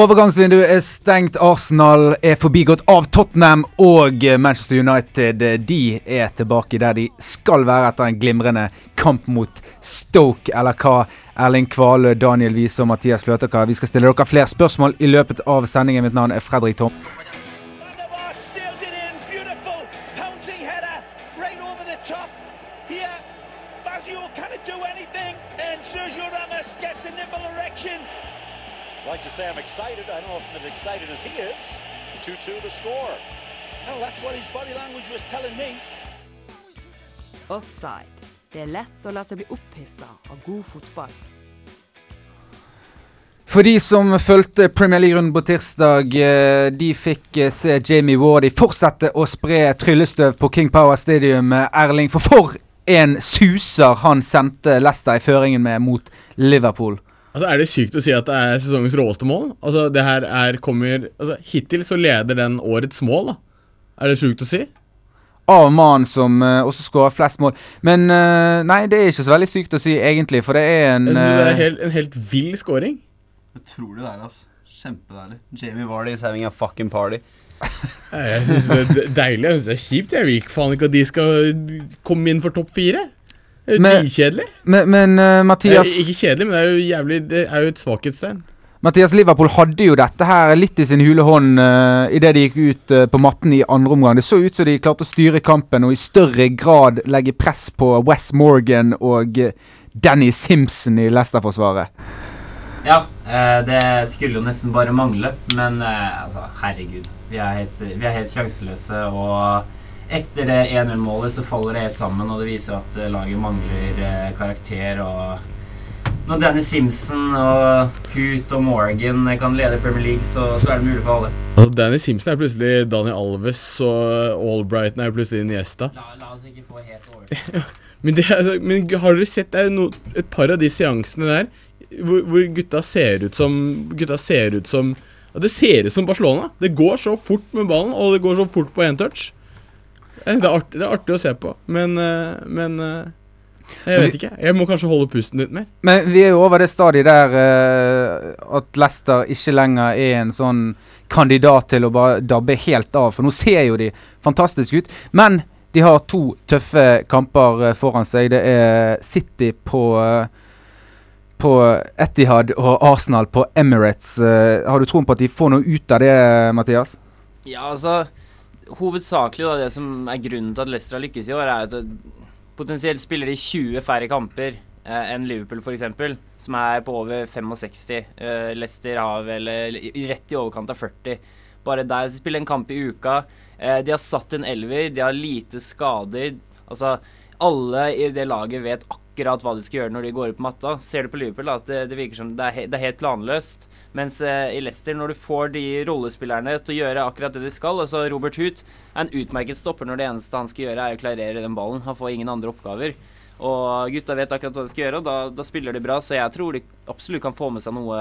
Overgangsvinduet er stengt. Arsenal er forbigått av Tottenham. Og Manchester United de er tilbake der de skal være etter en glimrende kamp mot Stoke, eller hva Erling Kvalø, Daniel Wiese og Mathias Løtaker. Vi skal stille dere flere spørsmål i løpet av sendingen. Mitt navn er Fredrik Tom. 2-2 score. Hell, that's what his body language was telling me. Offside. Det er lett å la seg bli opphissa av god fotball. For de som fulgte Premier League-runden på tirsdag, eh, de fikk eh, se Jamie Wardy fortsette å spre tryllestøv på King Power Stadium. Erling, for for en suser han sendte Leicester i føringen med mot Liverpool. Altså, Er det sykt å si at det er sesongens råeste mål? Altså, det her er kommer Altså, Hittil så leder den årets mål, da. Er det sjukt å si? Av mannen som uh, også skårer flest mål. Men uh, nei, det er ikke så veldig sykt å si, egentlig, for det er en Jeg synes det er eh, helt, en helt vill scoring. Utrolig deilig, altså. Kjempedeilig. Jamie Vardy is having a fucking party. Jeg synes det er deilig. Jeg synes det er kjipt. Jeg vil ikke faen ikke at de skal komme inn for topp fire. Det er Men- dritkjedelig. Men, uh, Mathias Eh, Ikke kjedelig, men det er jo jævlig Det er jo et svakhetstegn. Mathias Liverpool hadde jo dette her litt i sin hule hånd uh, idet de gikk ut uh, på matten i andre omgang. Det så ut som de klarte å styre kampen og i større grad legge press på West Morgan og eh, Danny Simpson i Leicester-forsvaret. Ja, uh, det skulle jo nesten bare mangle, men uh, altså, herregud. Vi er helt, vi er helt sjanseløse, og etter det 1-0-målet så faller det helt sammen, og det viser at eh, laget mangler eh, karakter, og når Danny Simpson og Hoot og Morgan kan lede Premier League, så, så er det mulig for alle. Altså, Danny Simpson er plutselig Daniel Alves, og Albrighton er plutselig Niesta. La, la oss ikke få helt over. Men, det, altså, men har dere sett no, et par av de seansene der hvor, hvor gutta ser ut som Gutta ser ut som ja, Det ser ut som Barcelona. Det går så fort med ballen, og det går så fort på én touch. Eh, Det er, artig, det er artig å se på, men, eh, men eh, Jeg vet ikke. Jeg må kanskje holde pusten litt mer. Men vi er jo over det stadiet der uh, at Leicester ikke lenger er en sånn kandidat til å bare dabbe helt av. For nå ser jo de fantastisk ut. Men de har to tøffe kamper foran seg. Det er City på på Etihad og Arsenal på Emirates. Uh, har du troen på at de får noe ut av det, Mathias? Ja, altså Hovedsakelig da, det som er grunnen til at Leicester har lykkes i år, er at potensielt spiller de 20 færre kamper eh, enn Liverpool, f.eks., som er på over 65. Eh, Leicester har vel rett i overkant av 40. Bare der spiller en kamp i uka. Eh, de har satt en elver, de har lite skader. Altså, alle i det laget vet akkurat hva de skal gjøre når de går ut på matta. Ser du på Liverpool, da, at det, det virker som det er, det er helt planløst. Mens eh, i Leicester, når du får de rollespillerne til å gjøre akkurat det de skal altså Robert Hoot er en utmerket stopper når det eneste han skal gjøre, er å klarere den ballen. Han får ingen andre oppgaver. Og gutta vet akkurat hva de skal gjøre, og da, da spiller de bra. Så jeg tror de absolutt kan få med seg noe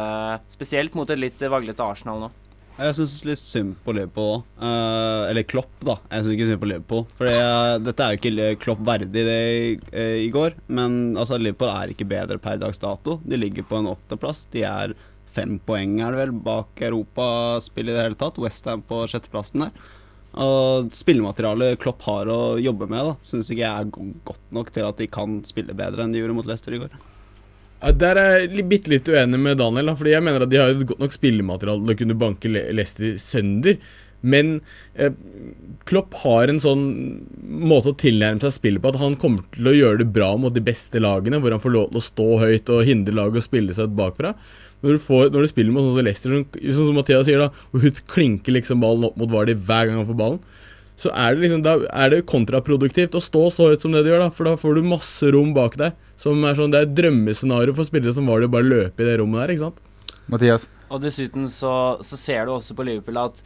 spesielt mot et litt vaglete Arsenal nå. Jeg syns litt synd på Liverpool òg. eller Klopp, da. Jeg syns ikke synd på Liverpool. For dette er jo ikke Klopp verdig det i, uh, i går. Men altså, Liverpool er ikke bedre per dags dato. De ligger på en åttendeplass. De er fem poeng er det vel bak europaspill i det hele tatt. Westham på sjetteplassen der. Og spillematerialet Klopp har å jobbe med, da syns ikke jeg er godt nok til at de kan spille bedre enn de gjorde mot Leicester i går. Der er jeg bitte litt uenig med Daniel, da, fordi jeg mener at de har et godt nok spillemateriale til å kunne banke Le Leicester sønder. Men eh, Klopp har en sånn måte å tilnærme seg spillet på at han kommer til å gjøre det bra mot de beste lagene, hvor han får lov til å stå høyt og hindre laget å spille seg ut bakfra. Når du, får, når du spiller med sånn som Leicester, sånn, sånn som Mathias sier, da, hvor hun klinker liksom ballen opp mot Vardy hver gang han får ballen, så er det liksom, da er det kontraproduktivt å stå så høyt som det du gjør, da, for da får du masse rom bak deg. Som er sånn, Det er et drømmescenario for spillere som var det å bare løpe i det rommet der. ikke sant? Mathias? Og dessuten så, så ser du også på Liverpool at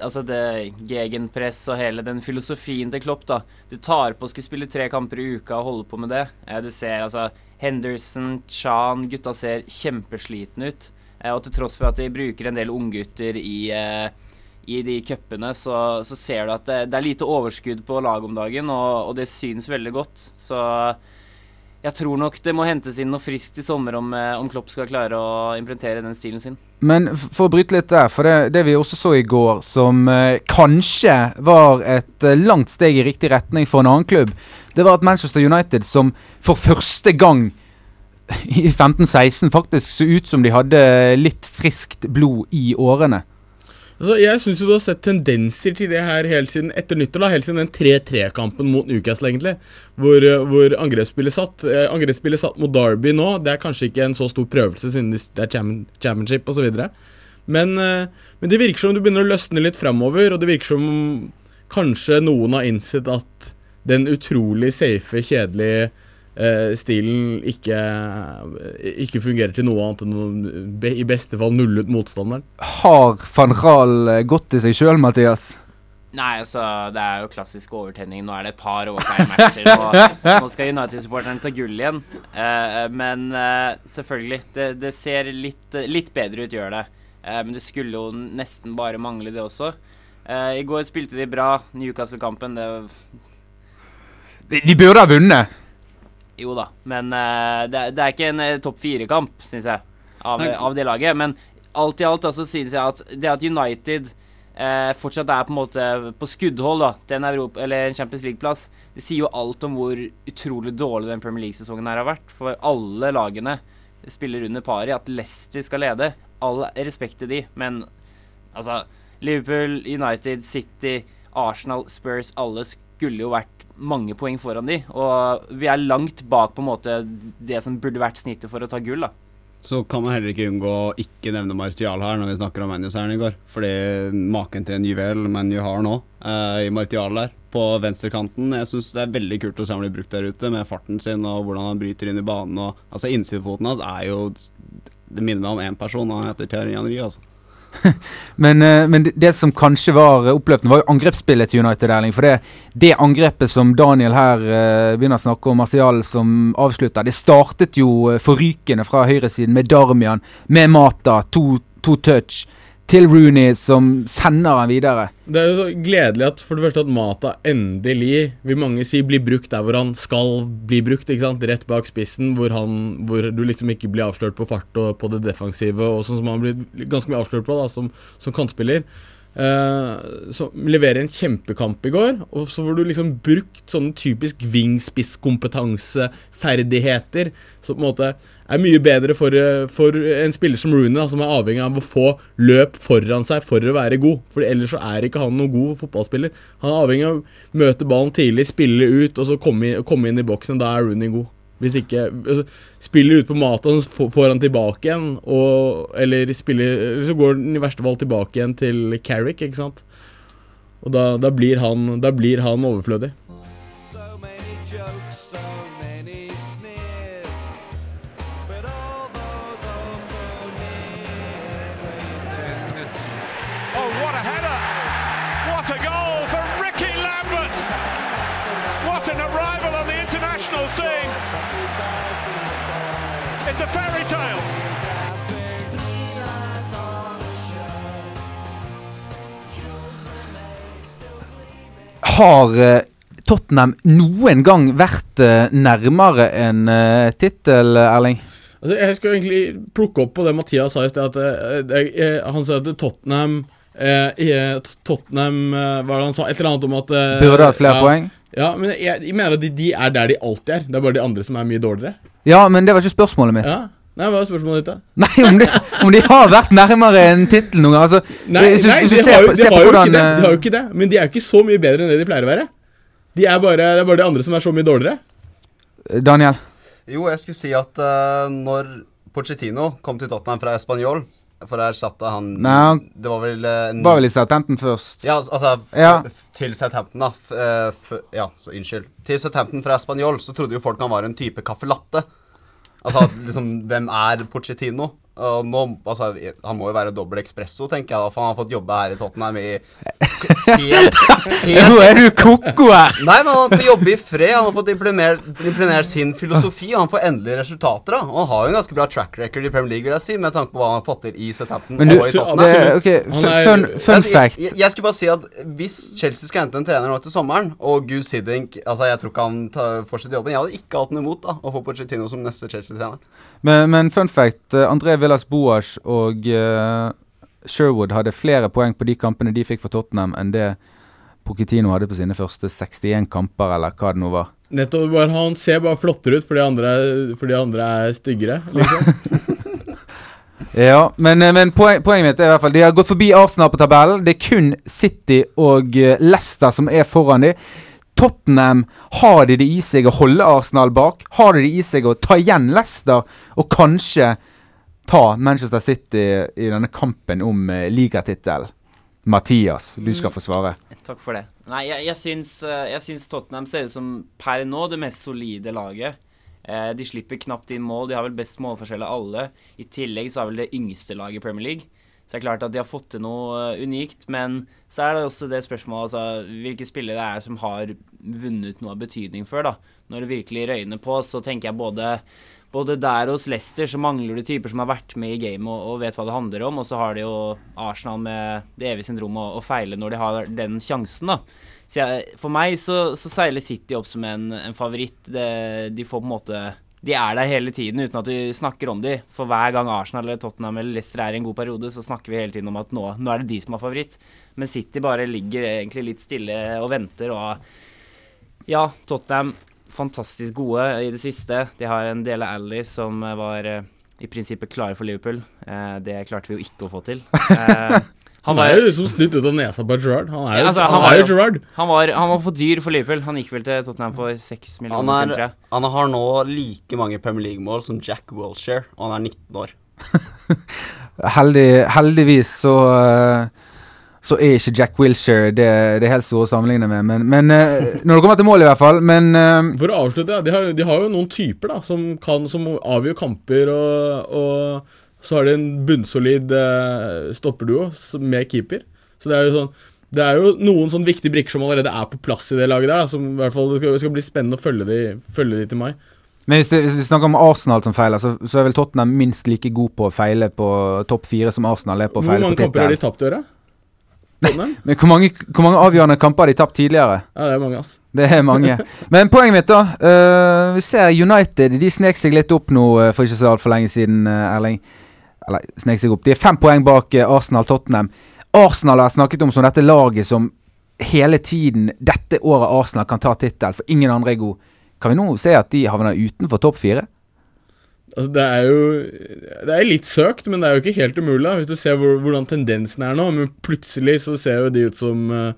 altså det gegenpress og hele den filosofien til Klopp, da. Du tar på å skulle spille tre kamper i uka og holde på med det. Du ser altså Henderson, Chan, gutta ser kjempeslitne ut. Eh, og til tross for at de bruker en del unggutter i, eh, i de cupene, så, så ser du at det, det er lite overskudd på laget om dagen, og, og det synes veldig godt. Så jeg tror nok det må hentes inn noe friskt i sommer om, eh, om Klopp skal klare å imprentere den stilen sin. Men for å bryte litt der, for det, det vi også så i går, som eh, kanskje var et eh, langt steg i riktig retning for en annen klubb, det var at Manchester United, som for første gang i 15-16 faktisk så ut som de hadde litt friskt blod i årene. Altså, jeg syns du har sett tendenser til det her helt siden etter nyttår. da, Helt siden den 3-3-kampen mot Newcastle, egentlig. Hvor, eh, hvor angrepsspillet satt. Eh, angrepsspillet satt mot Derby nå. Det er kanskje ikke en så stor prøvelse siden det er championship osv. Men, eh, men det virker som du begynner å løsne litt framover, og det virker som kanskje noen har innsett at den utrolig safe, kjedelige stilen ikke, ikke fungerer til noe annet enn å i beste fall nulle ut motstanderen. Har van Raal eh, gått i seg sjøl, Mathias? Nei, altså, det er jo klassisk overtenning. Nå er det et par overtime-matcher. Nå, nå skal United-supporterne ta gull igjen. Uh, men uh, selvfølgelig, det, det ser litt, litt bedre ut, gjør det. Uh, men det skulle jo nesten bare mangle, det også. Eh, I går spilte de bra. Newcastle-kampen, det De, de burde ha vunnet. Jo da, men uh, det, det er ikke en uh, topp fire-kamp, syns jeg, av, av det laget. Men alt i alt altså, synes jeg at det at United uh, fortsatt er på en måte på skuddhold da, til en, Europa, eller en Champions League-plass, det sier jo alt om hvor utrolig dårlig den Premier League-sesongen her har vært. For alle lagene spiller under paret. At Leicester skal lede, all respekt til de, men altså Liverpool, United, City, Arsenal, Spurs, alle skulle jo vært mange poeng foran de, og vi er langt bak på en måte det som burde vært snittet for å ta gull, da. Så kan man heller ikke unngå å ikke nevne Martial her når vi snakker om ManU-seieren i går. Fordi maken til en juvel ManU har nå, eh, i Martial der, på venstrekanten Jeg syns det er veldig kult å se han blir brukt der ute, med farten sin og hvordan han bryter inn i banen. Og, altså Innsidefoten hans er jo Det minner meg om én person, og han heter Thierry Henry, altså. Men, eh, men det, som kanskje var oppløpende oppløftende, var jo angrepsspillet til United. Erling, For det, det angrepet som Daniel her eh, begynner å snakke om, Martial som avslutter, det startet jo eh, forrykende fra høyresiden med Darmian, med Mata, to, to touch, til Rooney som sender han videre. Det er jo gledelig at for det første at Mata endelig, vil mange si, blir brukt der hvor han skal bli brukt. ikke sant? Rett bak spissen, hvor, han, hvor du liksom ikke blir avslørt på fart og på det defensive, og sånn som han blir ganske mye avslørt på da, som, som kantspiller. Uh, som leverer en kjempekamp i går, og så får du liksom brukt sånn typisk wingspisskompetanse, ferdigheter, så på en måte er mye bedre for, eh, for en spiller som Rooney, som er avhengig av å få løp foran seg for å være god. For ellers så er ikke han noen god fotballspiller. Han er avhengig av å møte ballen tidlig, spille ut, og så komme, inn, komme inn i boksen. Da er Rooney god. Hvis ikke altså, Spille ut på maten, så får- han tilbake igjen, og, eller spiller, Så går han i verste fall tilbake igjen til Carrick, ikke sant? Og da, da, blir han, da blir han overflødig. Har eh, Tottenham noen gang vært eh, nærmere en uh, tittel, Erling? Altså, jeg skal egentlig plukke opp på det Mathias sa i sted. At jeg, eh, Han sa at Tottenham eh, eh, Tottenham eh, Hva var det han sa? Et eller annet om at eh, Burde hatt flere ja, poeng? Ja, men jeg, jeg mener at de, de er der de alltid er. Det er bare de andre som er mye dårligere. Ja, men det var ikke spørsmålet mitt. Ja. Nei, Hva er spørsmålet ditt, da? Nei, om de, om de har vært nærmere en tittel noen gang. Altså, Nei, hvis nei hvis de, ser har, jo- de, har hvordan, det, eh, de har jo ikke det. Men de er jo ikke så mye bedre enn det de pleier å være. De er bare, det er bare de andre som er så mye dårligere. Daniel? Jo, jeg skulle si at uh, når Pochettino kom til Tottenham fra Español for å erstatte han Nei, han Det var vel eh, en var vel i Southampton først. Ja, altså f Ja. f til Southampton, da. F f ja, så unnskyld. Til Southampton fra Español så trodde jo folk han var en type caffè latte. Altså liksom, hvem er Pochettino? Nå, altså, han må jo være dobbel ekspresso, tenker jeg da, for han har fått jobbe her i Tottenham i helt, helt Nå er du ko-ko her! Nei, men han får jobbe i fred. Han har fått implementert, sin filosofi, og han får endelig resultater. da Og han har jo en ganske bra track record i Premier League, vil jeg si, med tanke på hva han har fått til i Southampton og i Tottenham. det, ok, Han er- fun, fun Altså, fact. Jeg, jeg skulle bare si at hvis Chelsea skal hente en trener nå til sommeren, og Gus Hiddink Altså, jeg tror ikke han fortsetter jobben. Jeg hadde ikke hatt noe imot da å få Pochettino som neste Chelsea-trener. Men, men fun fact, eh, André Villas Boas og uh, Sherwood hadde flere poeng på de kampene de fikk for Tottenham, enn det Pochettino hadde på sine første 61 kamper, eller hva det nå var. Nettopp, Han ser bare flottere ut fordi andre, fordi andre er styggere. liksom. Ja, men, eh, men poen, poenget mitt er i hvert fall De har gått forbi Arsenal på tabellen. Det er kun City og Leicester som er foran dem. Tottenham, har de det i seg å holde Arsenal bak? Har de det i seg å ta igjen Leicester og kanskje ta Manchester City i denne kampen om uh, ligatittelen? Mathias, du skal få svare. Takk for det. Nei, jeg, jeg, syns, eh, jeg syns Tottenham ser ut som per nå det mest solide laget. Eh, de slipper knapt inn mål. De har vel best målforskjell av alle. I tillegg så har vel det yngste laget i Premier League. Så det er klart at de har fått til noe eh, unikt. Men så er det også det spørsmålet altså, hvilke spillere det er som har vunnet noe av betydning før. da. Når det virkelig røyner på, så tenker jeg både både der hos Leicester så mangler det typer som har vært med i gamet og, og vet hva det handler om, og så har de jo Arsenal med det evige syndromet å, feile når de har den sjansen, da. Jeg, for meg så, så seiler City opp som en, en favoritt. Det, de får på en måte De er der hele tiden uten at vi snakker om dem. For hver gang Arsenal eller Tottenham eller Leicester er i en god periode, så snakker vi hele tiden om at nå, nå er det de som er favoritt. Men City bare ligger egentlig litt stille og venter, og ja, Tottenham fantastisk gode i det siste. De har en del av Ally som eh, var eh, i prinsippet klare for Liverpool. Eh, det klarte vi jo ikke å få til. Han, Han er jo liksom snytt ut av nesa på Gerard. Han er jo, Ja, altså, han han var er jo Gerard. Han, var, han var for dyr for Liverpool. Han gikk vel til Tottenham for seks Han, millioner, er, han har nå like mange Premier League-mål som Jack Wilshere, og han er 19 år. Heldig, heldigvis så eh, så er ikke Jack Wilshere det, det helt store å sammenligne med. Men, men eh, når det kommer til mål, i hvert fall. Men eh, For å avslutte, ja, de har, de har jo noen typer da som kan Som avgjør kamper, og, og så har de en bunnsolid eh, stopperduo med keeper. Så det er jo sånn Det er jo noen sånn viktige brikker som allerede er på plass i det laget der, da, som i hvert fall skal, skal bli spennende å følge de, følge de til mai. Men hvis, det, hvis vi snakker om Arsenal som feiler, så, så er vel Tottenham minst like god på å feile på topp fire som Arsenal er på å feile på Hvor mange kamper har de tapt i året? Men hvor mange, hvor mange avgjørende kamper har de tapt tidligere? Ja, det er mange, ass. Det er mange. Men poenget mitt, da. Uh, vi ser United. De snek seg litt opp nå eh, for ikke så altfor lenge siden, eh, Erling. Eller snek seg opp. De er fem poeng bak eh, Arsenal-Tottenham. Arsenal har snakket om som dette laget som hele tiden dette året Arsenal kan ta tittel, for ingen andre er god. Kan vi nå se at de havner utenfor topp fire? Altså, det er jo Det er litt søkt, men det er jo ikke helt umulig. Hvis du ser hvor, hvordan tendensen er nå. Men plutselig så ser jo de ut som eh,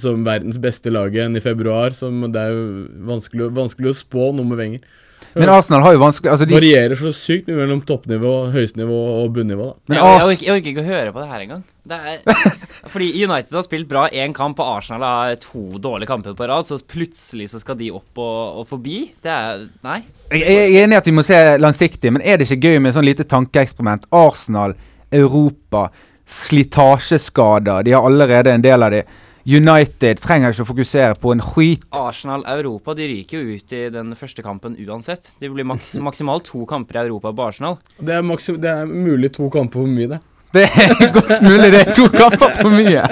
Som verdens beste lag igjen i februar. Som det er jo vanskelig, vanskelig å spå noe med Wenger. Men Arsenal har jo vanskelig altså de, Varierer så sykt mye mellom toppnivå, høyestnivå og bunnivå. da Men jeg, jeg, orker, jeg orker ikke å høre på det her engang. Det er, fordi United har spilt bra én kamp, og Arsenal har to dårlige kamper på rad. Så plutselig så skal de opp og, og forbi. Det er Nei. Jeg jeg er enig i at vi må se langsiktig, men er det ikke gøy med sånn lite tankeeksperiment? Arsenal, Europa, slitasjeskader. De har allerede en del av de. United trenger ikke å fokusere på en skit. Arsenal Europa de ryker jo ut i den første kampen uansett. Det blir maks maksimalt to kamper i Europa på Arsenal. Det er, det er mulig to kamper for mye, det. Det er godt mulig det er to kamper for mye.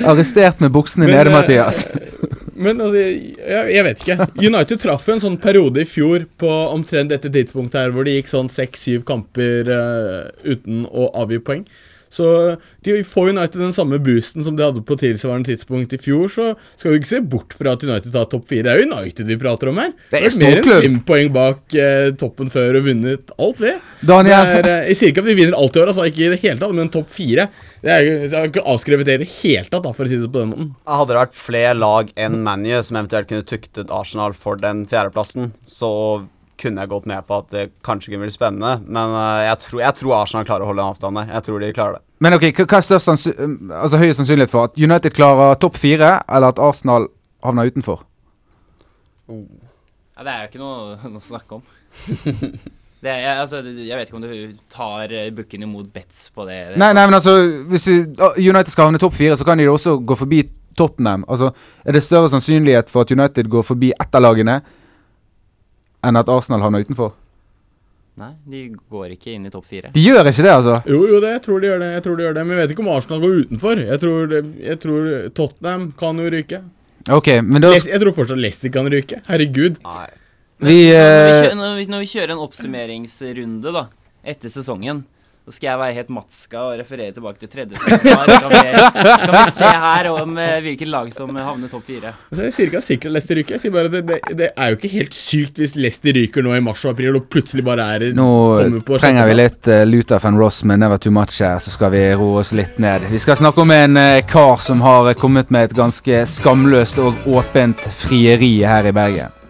Arrestert med buksene nede, eh, Mathias. Men altså, jeg, jeg vet ikke. United traff en sånn periode i fjor på omtrent dette tidspunktet her, hvor det gikk sånn seks-syv kamper uh, uten å avgi poeng. Så de får United den samme boosten som de hadde på tilsvarende tidspunkt i fjor, så skal vi ikke se bort fra at United tar topp fire. Det er jo United vi prater om her. Det er det er mer enn fem poeng bak eh, toppen før og vunnet alt. Det Daniel, er, eh, jeg sier ikke at vi vinner alt i år, altså, ikke i det hele tatt, men topp fire. Det er, jeg har ikke avskrevet det i det hele tatt, da, for å si det på den måten. Hadde det vært flere lag enn ManU som eventuelt kunne tuktet Arsenal for den fjerdeplassen, så kunne jeg gått med på at det kanskje kunne bli spennende. Men eh, jeg, tror, jeg tror Arsenal klarer å holde en avstand der. Jeg tror de klarer det. men ok, hva er størst sannsy altså, høyest sannsynlighet for? At United klarer topp fire, eller at Arsenal havner utenfor? Ja, det er jo ikke noe, noe å snakke om. Det, jeg, altså, jeg vet ikke om du tar booken bukken imot bets på det. Nei, nei, men altså Hvis United skal havne topp fire, så kan de også gå forbi Tottenham. Altså, Er det større sannsynlighet for at United går forbi ett av lagene, enn at Arsenal havner utenfor? Nei, de går ikke inn i topp fire. De gjør ikke det, altså. Jo, jo, det, jeg tror de gjør det. Jeg tror de gjør det Men jeg vet ikke om Arsenal går utenfor. Jeg tror, jeg tror Tottenham kan jo ryke. Ok, men da Les, jeg tror fortsatt Leicester kan ryke. Herregud. Nei. Vi når, vi eh, kjører, når, vi, når vi kjører en oppsummeringsrunde da etter sesongen, så skal jeg være helt matska og referere tilbake til tredje februar. Skal vi, skal vi se her om eh, hvilket lag som havner topp fire. Så jeg sier ikke at sikkert Leicester ryker. Jeg sier bare at det, det, det er jo ikke helt sykt hvis Leicester ryker nå i mars og april og plutselig bare er Nå på trenger vi litt uh, Luther van Ross med 'Never Too Much' her, så skal vi roe oss litt ned. Vi skal snakke om en uh, kar som har eh, kommet med et ganske skamløst og åpent frieri her i Bergen.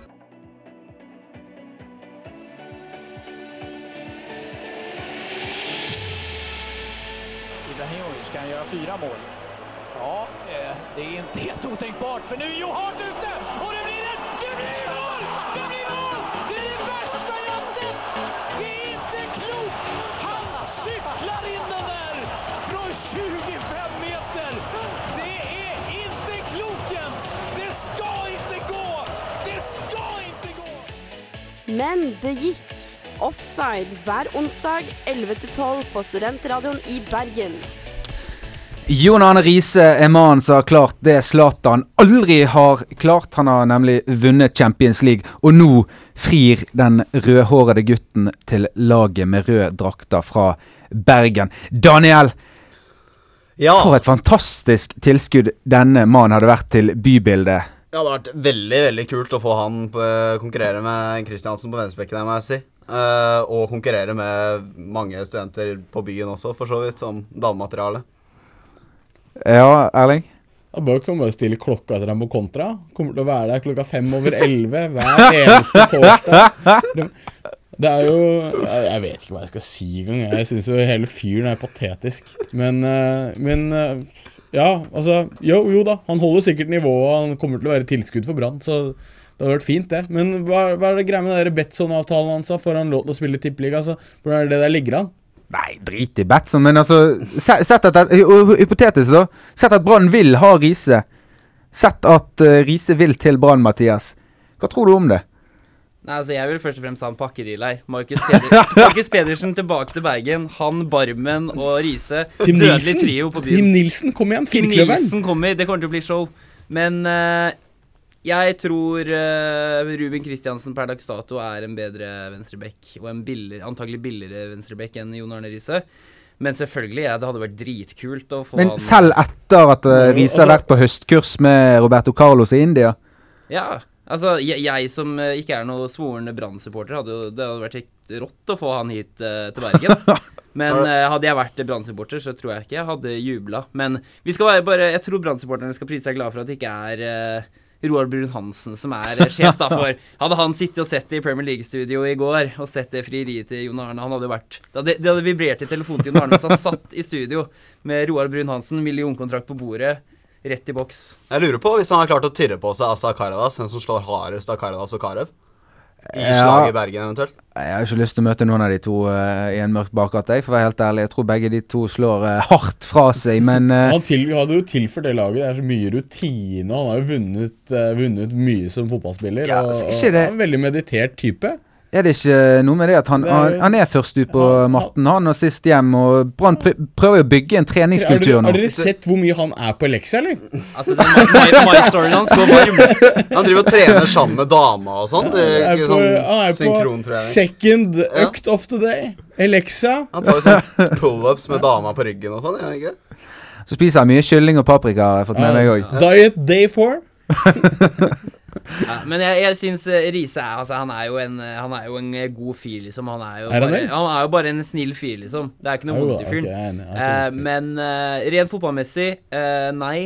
Offside hver onsdag 11-12 på Studentradioen i Bergen. Jon Arne Riise er mannen som har klart det Zlatan aldri har klart. Han har nemlig vunnet Champions League, og nå frir den rødhårede gutten til laget med rød drakter fra Bergen. Daniel, Ja. for et fantastisk tilskudd denne mannen hadde vært til bybildet. Det hadde vært veldig veldig kult å få han på, konkurrere med Kristiansen på venstrebekken, må jeg si. Eh, og konkurrere med mange studenter på byen også, for så vidt, som damemateriale. Ja, Erling? Da bør ikke bare stille klokka til dem på kontra. Kommer til å være der klokka fem over elleve hver eneste torsdag. Det, det er jo Jeg jeg vet ikke hva jeg skal si engang. Jeg syns jo hele fyren er patetisk. Men, eh, men eh, ja, altså Jo, jo da. Han holder sikkert nivået, han kommer til å være tilskudd for Brann, så det hadde vært fint, det. Men hva, hva er det greia med Betson-avtalen hans? Får han lov til å spille tippeliga? Altså, hvordan er det det der ligger an? Nei, drit i Betson, men altså Sett at hy- Hypotetisk, da. Sett at Brann vil ha Riise. Sett at uh, Riise vil til Brann, Mathias. Hva tror du om det? Nei, altså Jeg vil først og fremst ha en pakkedeal her. Markus, Peder Pedersen tilbake til Bergen. Han, Barmen og Riise. Tim Dødelig Nilsen? trio på Tim byen. Nilsen, kom igjen! Tim Nilsen kommer. Det kommer til å bli show. Men eh, jeg tror uh, Ruben Kristiansen per dags dato er en bedre venstreback. Og en billigere, antagelig billigere venstreback enn Jon Arne Riise. Men selvfølgelig, ja, det hadde vært dritkult å få Men han selv etter at uh, Riise har altså- vært på høstkurs med Roberto Carlos i India Ja, altså jeg, jeg som uh, ikke er noe svoren Brann-supporter, hadde jo Det hadde vært helt rått å få han hit til Bergen. Men hadde jeg vært Brann-supporter, så tror jeg ikke jeg hadde jubla. Men vi skal være bare Jeg tror Brann-supporterne skal prise seg glad for at det ikke er Roar Brun-Hansen som er eh, sjef, da. For hadde han sittet og sett det i Premier League-studio i går, og sett det frieriet til Jon Arne Han hadde jo vært Det hadde, det hadde vibrert i telefonen til Jon Arne hvis han satt i studio med Roar Brun-Hansen, millionkontrakt på bordet, rett i boks. Jeg lurer på hvis han har klart å tirre på seg Asa Karadas, den som slår hardest av Karadas og Karev. I Ja. slaget i Bergen, eventuelt. Jeg har ikke lyst til å møte noen av de to uh, i en mørk bakgate, jeg, for å være helt ærlig. Jeg tror begge de to slår uh, hardt fra seg, men uh, Han til, hadde jo tilført det laget. Det er så mye rutine. Han har jo vunnet, vunnet mye som fotballspiller. Ja, og, og ikke det- han er en veldig meditert type. Er det ikke noe med det at han, han, han er først ut på matten, han, og sist hjem, og Brann prøver jo å bygge en treningskultur nå. har dere sett hvor mye han er på leksa, eller? Altså, den My, my storyen hans går varm. Han driver og trener sammen med dama og sånn. Det Han er ikke på, sånn han er på second økt of the day. Alexa. Han tar jo sånn pullups med dama på ryggen og sånn, gjør han ikke? Så spiser han mye kylling og paprika, har jeg fått med meg òg. Diet day four. Ja, men jeg, jeg syns eh, Riise er altså, han er jo en eh, Han er jo en eh, god fyr, liksom. Han er jo, Er han bare, han er jo bare en snill fyr, liksom. Det er ikke noe vondt i fyren. men uh, rent fotballmessig, uh, nei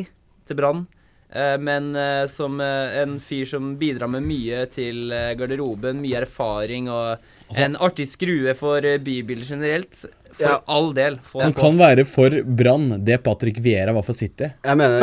til Brann. Eh, men som en fyr som bidrar med mye til garderoben, mye erfaring og Altså- en artig skrue for uh, bybildet generelt. For Ja. all del. Han kan være for Brann det Patrick Viera var for City. Jeg mener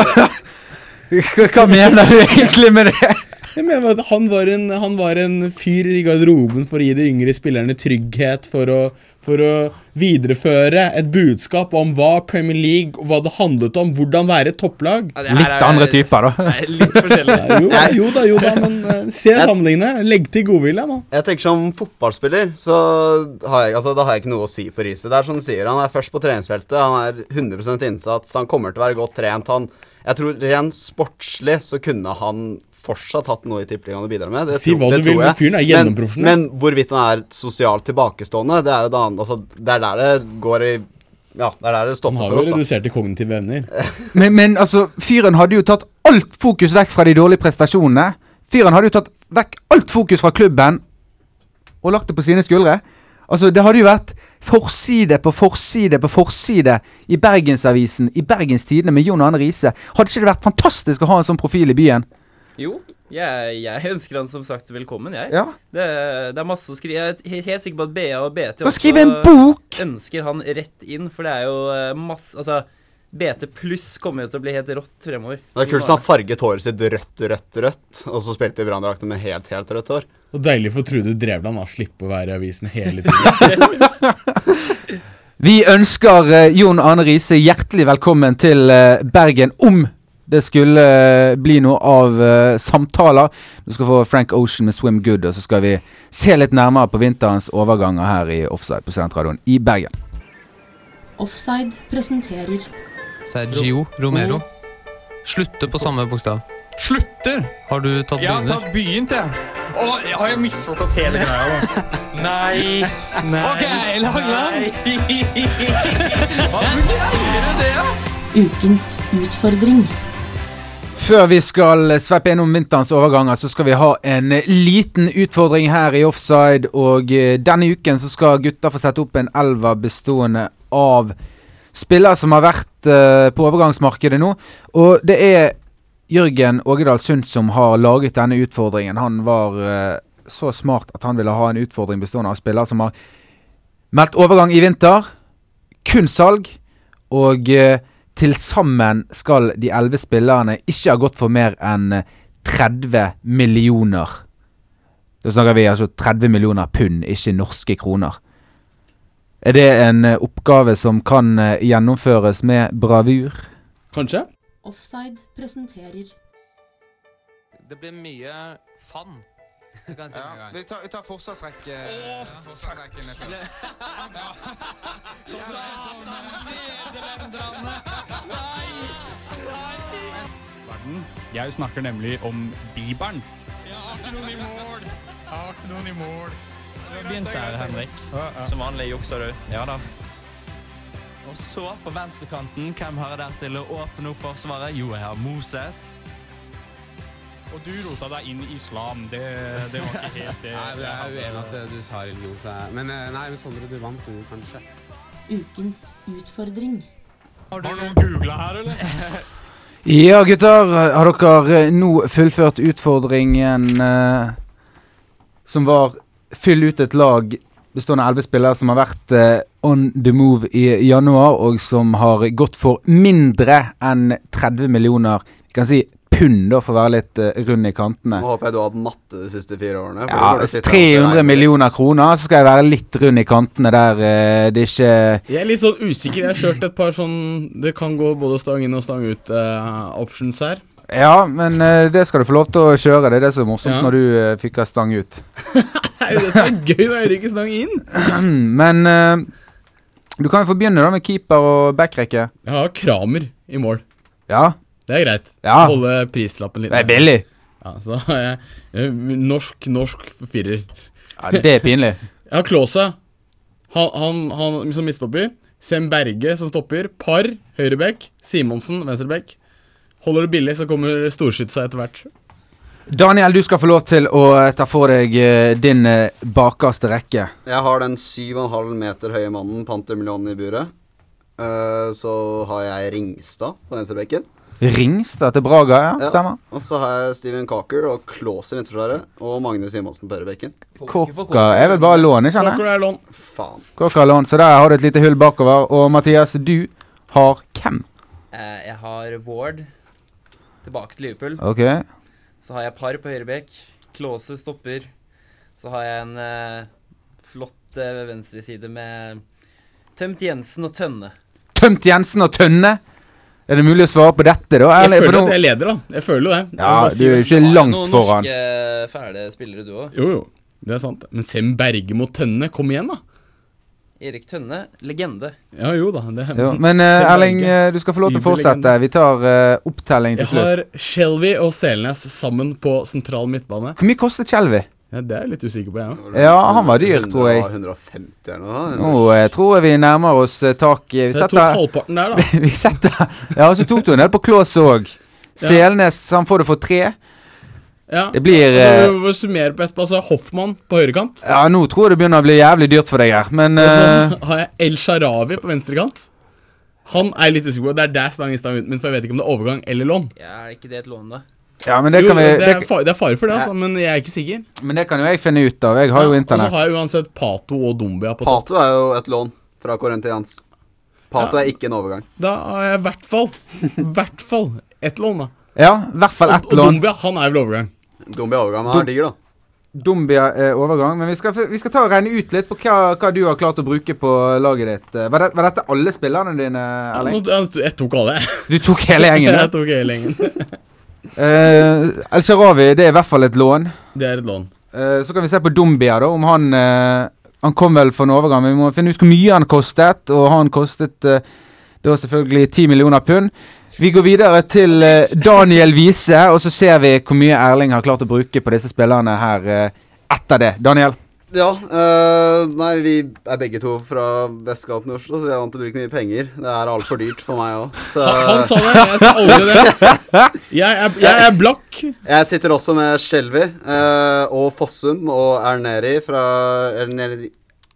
hva mener du egentlig med det? Jeg mener at han var, en, han var en fyr i garderoben for å gi de yngre spillerne trygghet, for å, for å videreføre et budskap om hva Premier League og hva det handlet om, hvordan være et topplag. Ja, Litt er- andre typer, da. Nei, litt forskjellig. Ja, jo, jo da, jo da, men eh, se sammenlignet. Legg til godvilje nå. Jeg tenker Som fotballspiller så har jeg, altså, da har jeg ikke noe å si på riset. Det er som du sier, Han er først på treningsfeltet, han er 100 innsats, han kommer til å være godt trent. Han, jeg tror Rent sportslig så kunne han fortsatt hatt noe i Tippeligaen å bidra med. Det Si tro- hva det du vil, tror men jeg. fyren er Men, gjennomprofesjonell. men hvorvidt han er sosialt tilbakestående, det er jo det andre altså, Det er der det går i Ja, det er der det stopper for for Han oss, da. reduserte kognitive evner. Men, men altså, fyren hadde jo tatt alt fokus vekk fra de dårlige prestasjonene. Fyren hadde jo tatt vekk alt fokus fra klubben og lagt det på sine skuldre. Altså, Det hadde jo vært forside på forside på forside i Bergensavisen, i Bergens Tidende med Jon Arne Riise. Hadde ikke det vært fantastisk å ha en sånn profil i byen? Jo, jeg, jeg ønsker han som sagt velkommen, jeg. Ja. Det, det er masse å skrive. Jeg er he- helt sikker på at BA og BT også skrive en bok! ønsker han rett inn, for det er jo eh, masse Altså, BT pluss kommer jo til å bli helt rått fremover. Det er kult så han farget håret sitt rødt, rødt, rødt, og så spilte de Branndrakten med helt, helt rødt hår. Og deilig for Trude Drevland å slippe å være i avisen hele tiden. Vi ønsker eh, Jon Arne Riise hjertelig velkommen til eh, Bergen om det skulle eh, bli noe av uh, samtaler. Du skal få Frank Ocean med 'Swim Good', og så skal vi se litt nærmere på vinterens overganger her i Offside på Studentradioen i Bergen. Offside presenterer Sergio Romero. Slutter på samme bokstav. Slutter? Har du tatt Jeg har tatt begynt, jeg. Å, jeg har jeg misforstått hele greia, da? Nei. Nei. Ok, Langland. Hvorfor greier gjøre det, da? Ukens utfordring. Før vi skal sveppe innom vinterens overganger, så skal vi ha en liten utfordring her i Offside. Og eh, denne uken så skal gutta få sette opp en elver bestående av spillere som har vært eh, på overgangsmarkedet nå. Og det er Jørgen Ågedal Sund som har laget denne utfordringen. Han var eh, så smart at han ville ha en utfordring bestående av spillere som har meldt overgang i vinter. Kun salg. Og til sammen skal de elleve spillerne ikke ha gått for mer enn eh, 30 millioner. Da snakker vi altså 30 millioner pund, ikke norske kroner. Er det en eh, oppgave som kan eh, gjennomføres med bravur? Kanskje? Offside presenterer Det blir mye fan. Det kan jeg si med en gang. Vi tar, vi tar forsvarsrekke. Nei! Verden. Jeg snakker nemlig om Bibelen. Jeg har ikke noen i mål. Jeg har ikke noen i mål. Begynt der, Henrik. Som vanlig jukser du. Ja da. Og så, på venstrekanten, hvem har jeg der til å åpne opp forsvaret? Jo, jeg har Moses. Og du rota deg inn i islam. Det, det var ikke helt det. Nei, det er uenig at du sa religion. Så jeg, men eh, nei, Sondre, du vant du, kanskje. Ukens utfordring. Har du noen googla her, eller? Ja, gutter. Har dere eh, nå fullført utfordringen eh, som var fyll ut et lag bestående av elleve spillere som har vært eh, on the move i januar, og som har gått for mindre enn 30 millioner Vi kan si pund, da, for å være litt uh, rund i kantene. Nå håper jeg du har hatt matte de siste fire årene. Ja, da får du sitte og 300 regne. millioner kroner, så skal jeg være litt rund i kantene der uh, det ikke Jeg er litt sånn usikker. Jeg har kjørt et par sånn Det kan gå både stang inn og stang ut eh, options her. Ja, men uh, det skal du få lov til å kjøre. Det er det som er morsomt Ja. når du uh, fyker stang ut. Det er jo det som er gøy når jeg ryker stang inn. men uh, du kan jo få begynne da med keeper og backrekke. Jeg har Kramer i mål. Ja. Det er greit. Ja. Holde prislappen litt Det er billig. Ja, så jeg norsk, norsk firer. Ja, det er pinlig. Jeg har Klåse. Han, han, han som midtstopper. Sem Berge som stopper. Par høyreback. Simonsen venstreback. Holder det billig, så kommer storskytsa etter hvert. Daniel, du skal få lov til å eh, ta for deg eh, din eh, bakerste rekke. Jeg har den 7,5 meter høye mannen, Pantermillion i buret. Eh, så har jeg Ringstad på venstrebekken. Ringstad til Braga, ja. Stemmer. Og så har jeg Steven Cocker og Klås i midtforsvaret. Og Magne Simonsen på høyrebekken. Cocker er vel bare lån, ikke sant? Cocker er lån. Faen. Kokka er lån, så der har du et lite hull bakover. Og Mathias, du har hvem? Eh, jeg har Ward tilbake til Liverpool. Ok. Så har jeg par på høyrebekk. Klåse stopper. Så har jeg en eh, flott eh, venstreside med Tømt Jensen og Tønne. Tømt Jensen og Tønne. Er det mulig å svare på dette, da? Jeg Eller- for føler at jeg leder, da. Jeg føler jo det. Ja, du er jo ikke langt Noen foran. norske fæle spillere, du òg. Jo, jo. Det er sant. Men Sem Berge mot Tønne, kom igjen, da. Erik Tønne, legende. Ja, jo da. Det Jo, men uh, Erling, eh, du skal få lov til å fortsette. Vi tar uh, opptelling til slutt. Jeg har Shelby og Selnes sammen på sentral midtbane. Hvor mye koster Skjelvi? Ja, Det er jeg litt usikker på, jeg òg. Ja, han var dyr, tror jeg. 150 eller noe. Nå eh, tror jeg vi nærmer oss eh, tak i Vi Så jeg tok halvparten der, da. vi setter Ja, så tok du en del på Klås òg. Selnes, han får det for tre. Ja. Det blir altså, eh, Vi må summere på etterpå. Altså Hoffmann på høyrekant. Ja, nå tror jeg det begynner å bli jævlig dyrt for deg her, men Og eh, så har jeg El Sharawi på venstrekant. Han er jeg litt usikker på. Det er der stangista min, men for jeg vet ikke om det er overgang eller lån. Ja, er ikke det et lån, da? Ja, men det jo, kan vi det, er det, det er fare for det, Ja. altså, men jeg er ikke sikker. Men det kan jo jeg finne ut av. Jeg har jo internett. Og så har jeg uansett Pato og Dombia på topp. Pato er jo et lån fra Corinthians. Pato Ja. er ikke en overgang. Da har jeg i hvert fall hvert fall ett lån, da. Ja, i hvert fall ett Og, og. Dombia, han er vel overgang. Dombia er overgang, men han er digg, da. Dombia er overgang. Men vi skal, vi skal ta og regne ut litt på hva, hva du har klart å bruke på laget ditt. Var, det, var dette alle spillerne dine, Erling? Jeg, jeg tok alle. Du tok hele gjengen? jeg tok hele gjengen. Eh, El Sharawi, det er i hvert fall et lån. Det er et lån. Eh, så kan vi se på Dombia, da. Om han eh, Han kom vel for en overgang, vi må finne ut hvor mye han kostet. Og han kostet det var selvfølgelig 10 millioner pund. Vi går videre til Daniel Wiese, og så ser vi hvor mye Erling har klart å bruke på disse spillerne her etter det. Daniel? Ja, øh, nei, vi er begge to fra Vestgaten i Oslo, så vi er vant til å bruke mye penger. Det er altfor dyrt for meg òg. Han, han sa det, jeg sa aldri det. Jeg er, jeg er blakk. Jeg sitter også med Skjelvi øh, og Fossum og Erneri fra Erneri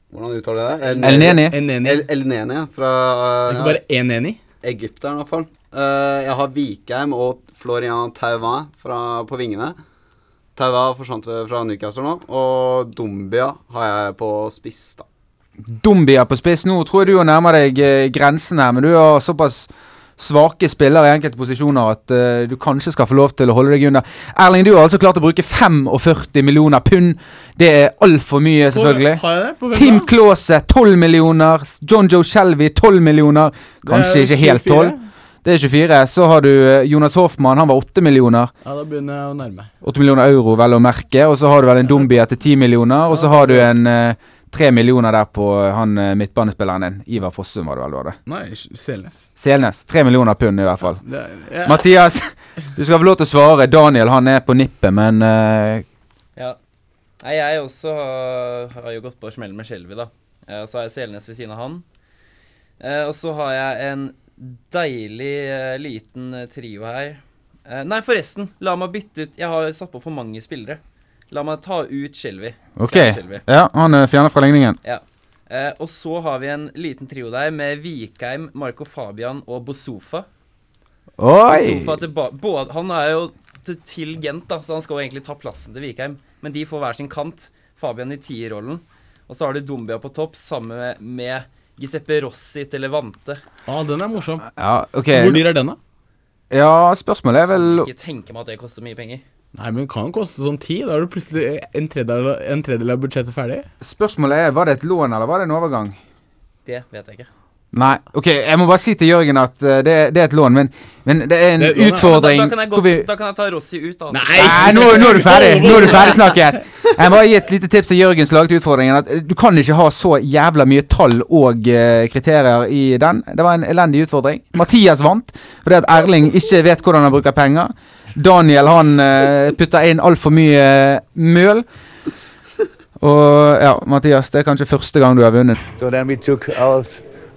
Hvordan uttaler jeg det? Elneni. Elneni. El, Elneni, ja, fra øh, Ikke bare én enig. Egypteren, i hvert fall. Uh, jeg har Vikheim og Florian Tauvin på vingene. Tauvin forsvant fra Newcastle nå. Og Dombia har jeg på spiss, da. Dombia på spiss. Nå tror jeg du nærmer deg eh, grensen her, men du har såpass svake spillere i enkelte posisjoner at uh, du kanskje skal få lov til å holde deg unna. Erling, du har altså klart å bruke 45 millioner pund. Det er altfor mye, selvfølgelig. Har jeg det? På Tim? Klause 12 millioner. John Joe Shelby 12 millioner. Kanskje ikke helt 24. 12. Det er 24. Så har du eh, Jonas Hoffmann, han var 8 millioner. Ja, da begynner jeg å nærme 8 millioner euro, vel å merke. Og så har du vel en Dombia til 10 millioner. Og så har du en eh, 3 millioner der på han eh, midtbanespilleren din. Ivar Fossum, var det vel? var det? Nei, Selnes. Selnes. 3 millioner pund, i hvert fall. Det ja. Mathias, du skal få lov til å svare. Daniel han er på nippet, men uh, Ja. Nei, jeg også har, har jo gått på smell med Skjelvi, da. Eh, så har jeg Selnes ved siden av han. Eh, og så har jeg en deilig eh, liten eh, trio her. Eh, nei, forresten. La meg bytte ut Jeg har satt på for mange spillere. La meg ta ut Shelby. OK. Shelby. Ja, han er fjernet fra ligningen. Ja. Eh, og så har vi en liten trio der med Vikheim, Marco Fabian og Bosofa. Oi! Bosofa både, han er jo til Gent, da, så han skal jo egentlig ta plassen til Vikheim. Men de får hver sin kant. Fabian i tierrollen. Og så har du Dombia på topp sammen med, med Giuseppe Rossi til Levante. Ja, den er morsom. Ja, ok. Hvor dyr er den, da? Ja, spørsmålet er vel Ikke tenke meg at det koster mye penger. Nei, men det kan koste sånn ti. Da er du plutselig en tredjedel, en tredjedel av budsjettet ferdig. Spørsmålet er, var det et lån, eller var det en overgang? Det vet jeg ikke. Nei. OK, jeg må bare si til Jørgen at uh, det, det er et lån, men, men det er en Det er ja. utfordring Da, da, kan jeg godt, vi da kan jeg ta Rossi ut, da. Nei, nå, nå er du ferdig! Nå er du ferdig snakket. Jeg må bare gi et lite tips til Jørgen som laget utfordringen. At eh, Du kan ikke ha så jævla mye tall og uh, kriterier i den. Det var en elendig utfordring. Mathias vant fordi at Erling ikke vet hvordan han bruker penger. Daniel han uh, putter inn altfor mye møl. Og ja, Mathias, det er kanskje første gang du har vunnet. So then we took out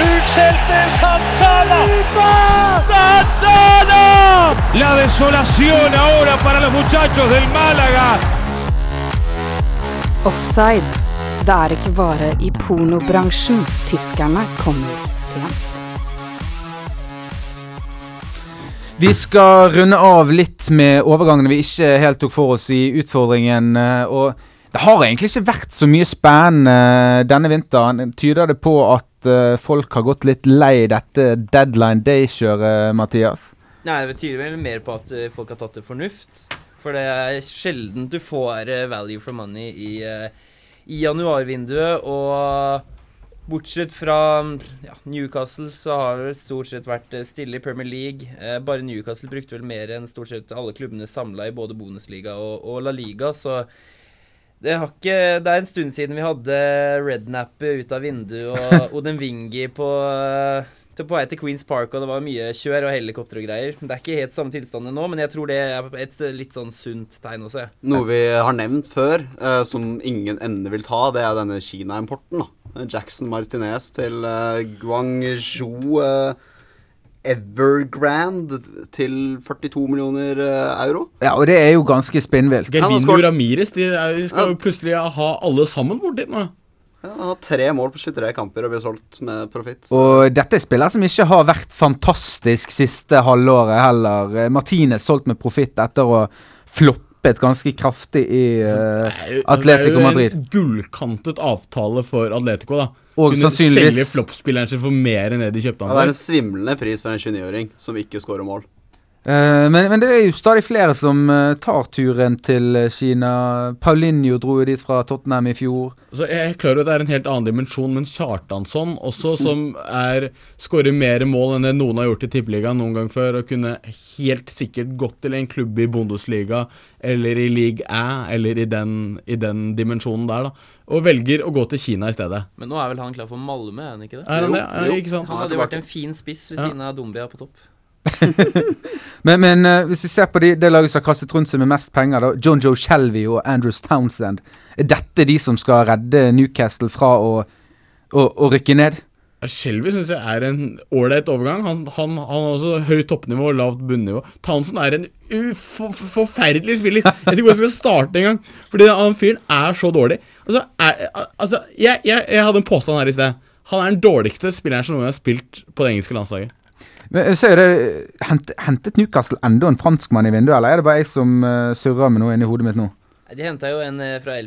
Utskjelte Santana. Santana. La desolación ahora para los muchachos del Málaga. Offside. Det er ikke bare i pornobransjen tyskerne kommer sent. Vi skal runde av litt med overgangene vi ikke helt tok for oss i utfordringen. eh, Og det har egentlig ikke vært så mye spennende eh, denne vinteren. Tyder det på at eh, folk har gått litt lei dette deadline day-kjøret, Mathias? Nei, det betyr vel mer på at eh, folk har tatt det fornuft. For det er sjelden du får eh, value for money i, i januarvinduet. Og bortsett fra ja, Newcastle, så har det stort sett vært stille i Premier League. Bare Newcastle brukte vel mer enn stort sett alle klubbene samla i både Bundesliga og, og La Liga, så det, har ikke, det er en stund siden vi hadde Rednappet ut av vinduet og Odin Wingi på eh, på vei til Queens Park, og det var mye kjør og helikopter og greier. Det er ikke helt samme tilstander nå, men jeg tror det er et litt sånn sunt tegn å se. Noe vi har nevnt før, eh, som ingen ende vil ta, det er denne Kina-importen. da. Jackson Martinez til uh, Guangzhou uh, Evergrande til 42 millioner eh, euro. Ja, og det er jo ganske spinnvilt. Gervinho Ramires de, er, de skal jo plutselig ha alle sammen bort dit nå. Ja, han har tre mål på 23 kamper og blir solgt med profitt. Og dette er spillere som ikke har vært fantastisk siste halvåret heller. Martine Martinez solgt med profitt etter å ha floppet ganske kraftig i uh, Atletico Madrid. Det er jo en gullkantet avtale for Atletico, da. Og Kunne sannsynligvis- selge floppspilleren sin for mer enn det de kjøpte Ja, han det er en svimlende pris for en 29-åring som ikke skårer mål. Eh, men, men det er jo stadig flere som eh, tar turen til eh, Kina. Paulinho dro jo dit fra Tottenham i fjor. Så jeg er klar over at det er en helt annen dimensjon, men Kjartansson også, som er skårer mer mål enn det noen har gjort i Tippeligaen noen gang før, og kunne helt sikkert gått til en klubb i Bundesliga eller i League Æ, eller i den, i den dimensjonen der, da. Og velger å gå til Kina i stedet. Men nå er vel han klar for Malmö, er han ikke det? Er han det? Ja, ikke sant? Han hadde vært en fin spiss ved Ja. siden av Dombia på topp. Men, men eh, hvis vi ser på de, det laget som har kastet rundt seg med mest penger, da, John Joe Shelby og Andrews Townsend, er dette de som skal redde Newcastle fra å, å, å rykke ned? Shelby syns jeg er en ålreit overgang. Han, han, han har også høyt toppnivå og lavt bunnivå. Townsend er en ufo- forferdelig spiller. Jeg vet ikke hvor jeg skal starte engang. Fordi han fyren er så dårlig. Altså, er, altså jeg, jeg, jeg hadde en påstand her i sted. Han er den dårligste spilleren som noen har spilt på det engelske landslaget. Men så er det, hent, Hentet Newcastle enda en franskmann i vinduet, eller er det bare jeg som uh, surrer med noe inni hodet mitt nå? Nei, De henta jo en eh, fra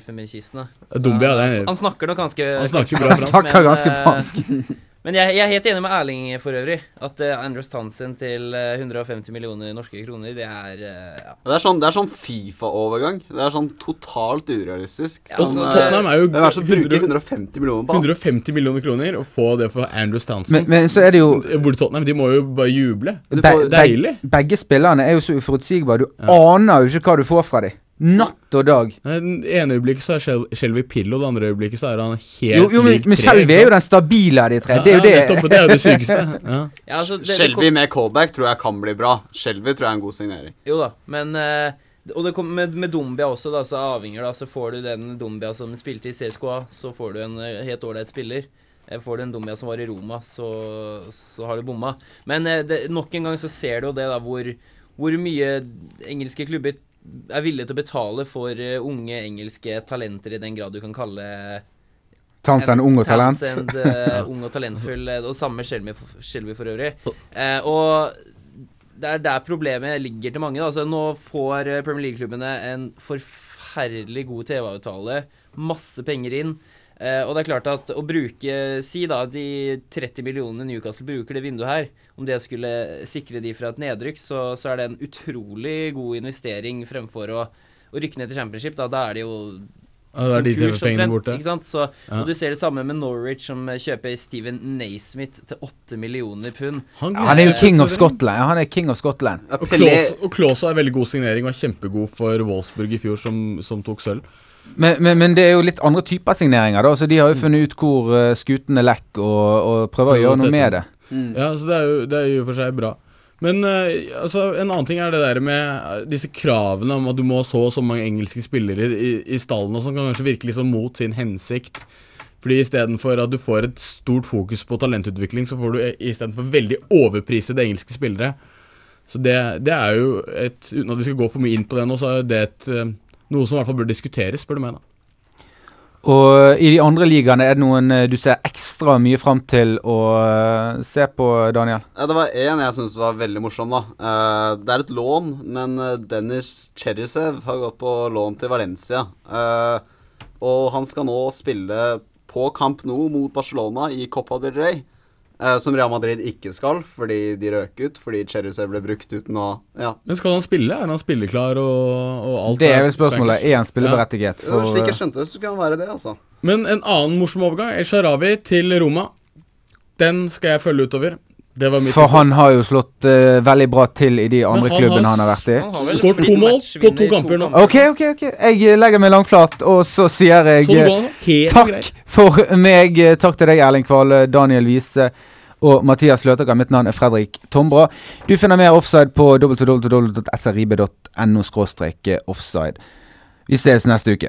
Dumbia, han, det han snakker nok ganske Han snakker bra fransk, Han Snakker ganske eh, fransk. Men jeg, jeg er helt enig med Erling for øvrig. At uh, Andrews Townsend til uh, 150 millioner norske kroner, det er uh, ja. Det er sånn, sånn Fifa-overgang. Det er sånn totalt urealistisk. Ja, Sånn, altså, eh, Tottenham er jo det er som bruker 100 150 millioner på 150 millioner kroner og få det for Andrews Townsend. Men, men så er det jo Hvor Tottenham, de må jo bare juble. Be Deilig. begge spillerne er jo så uforutsigbare. Du aner jo ikke hva du får fra dem. Natt og dag. Det ene øyeblikket så er Shel- Shelby Pillow, det andre øyeblikket så er han helt Jo, jo men, lik men Shelby er jo den stabile av de tre. Ja, det er jo ja, det. nettopp, det er jo det sykeste. Ja. Ja, altså, det- Shelby med callback tror jeg kan bli bra. Shelby tror jeg er en god signering. Jo da, men eh, Og det kom med, med Dombia også, da, så avhenger da, så får du den Dombia som spilte i CSKA, så får du en eh, helt ålreit spiller. Eh, Får du en Dombia som var i Roma, så, så har du bomma. Men det, nok en gang så ser du jo det, da, hvor, hvor mye engelske klubber er villig til å betale for eh, unge engelske talenter, i den grad du kan kalle Townsend ung og talent. Townsend, uh, ung og talentfull, eh, og samme Shelby for, Shelby for øvrig. Uh, og det er der problemet ligger til mange. Da. Altså, nå får eh, Premier League-klubbene en forferdelig god TV-avtale, masse penger inn. Eh, og det er klart at å bruke Si da de 30 millionene Newcastle bruker det vinduet her, om det skulle sikre de fra et nedrykk, så, så er det en utrolig god investering fremfor å, å rykke ned til championship. Da, da er det jo Ja, det er de TV-pengene borte. Ikke sant? Så, Ja. Og du ser det samme med Norwich, som kjøper Steven Naismith til 8 millioner pund. Ja, han er jo king of Scotland. Han er king of Scotland. Og Klause- er veldig god signering, var kjempegod for Wolfsburg i fjor, som, som tok sølv. Men, men, men det er jo litt andre typer signeringer, da. Så de har jo funnet ut hvor uh, skutene lekker, og, og prøver å gjøre noe med det. Ja, så det er jo det er jo for seg bra. Men uh, altså, en annen ting er det der med eh, disse kravene om at du må ha så og så mange engelske spillere i, i stallen, og som kan kanskje virke liksom mot sin hensikt. Fordi istedenfor at du får et stort fokus på talentutvikling, så får du eh, istedenfor veldig overprisede engelske spillere. Så det, det er jo et Uten at vi skal gå for mye inn på det nå, så er det et, eh, noe som i hvert fall bør diskuteres, spør du meg, da. Og i de andre ligaene, er det noen eh, du ser ekstra mye fram til å eh, se på, Daniel? Ja, det var én jeg syns var veldig morsom, da. Eh, det er et lån, men eh, Dennis Cherisev har gått på lån til Valencia. Eh, og han skal nå spille på Camp Nou mot Barcelona i Copa del Rey. Eh, som Real Madrid ikke skal, fordi de røk ut. Fordi Cherisev ble brukt uten å Ja. Men skal han spille? Er han spilleklar og, og alt? Det er vel spørsmålet. Er han spilleberettiget? Ja, Slik jeg skjønte det, så kan han være det, altså. Men en annen morsom overgang. El Sharawi til Roma. Den skal jeg følge utover. Det var mitt for han har jo slått uh, veldig bra til i de andre han klubbene han har vært i. Skåret to mål på to kamper nå. OK, OK. ok Jeg eh, legger meg langflat, og så sier jeg Så eh, takk for meg. Takk til deg, Erling Kvale, Daniel Wiese og Mathias Løtaker. Mitt navn er Fredrik Tombra. Du finner mer offside på www.srib.no offside. Vi ses neste uke.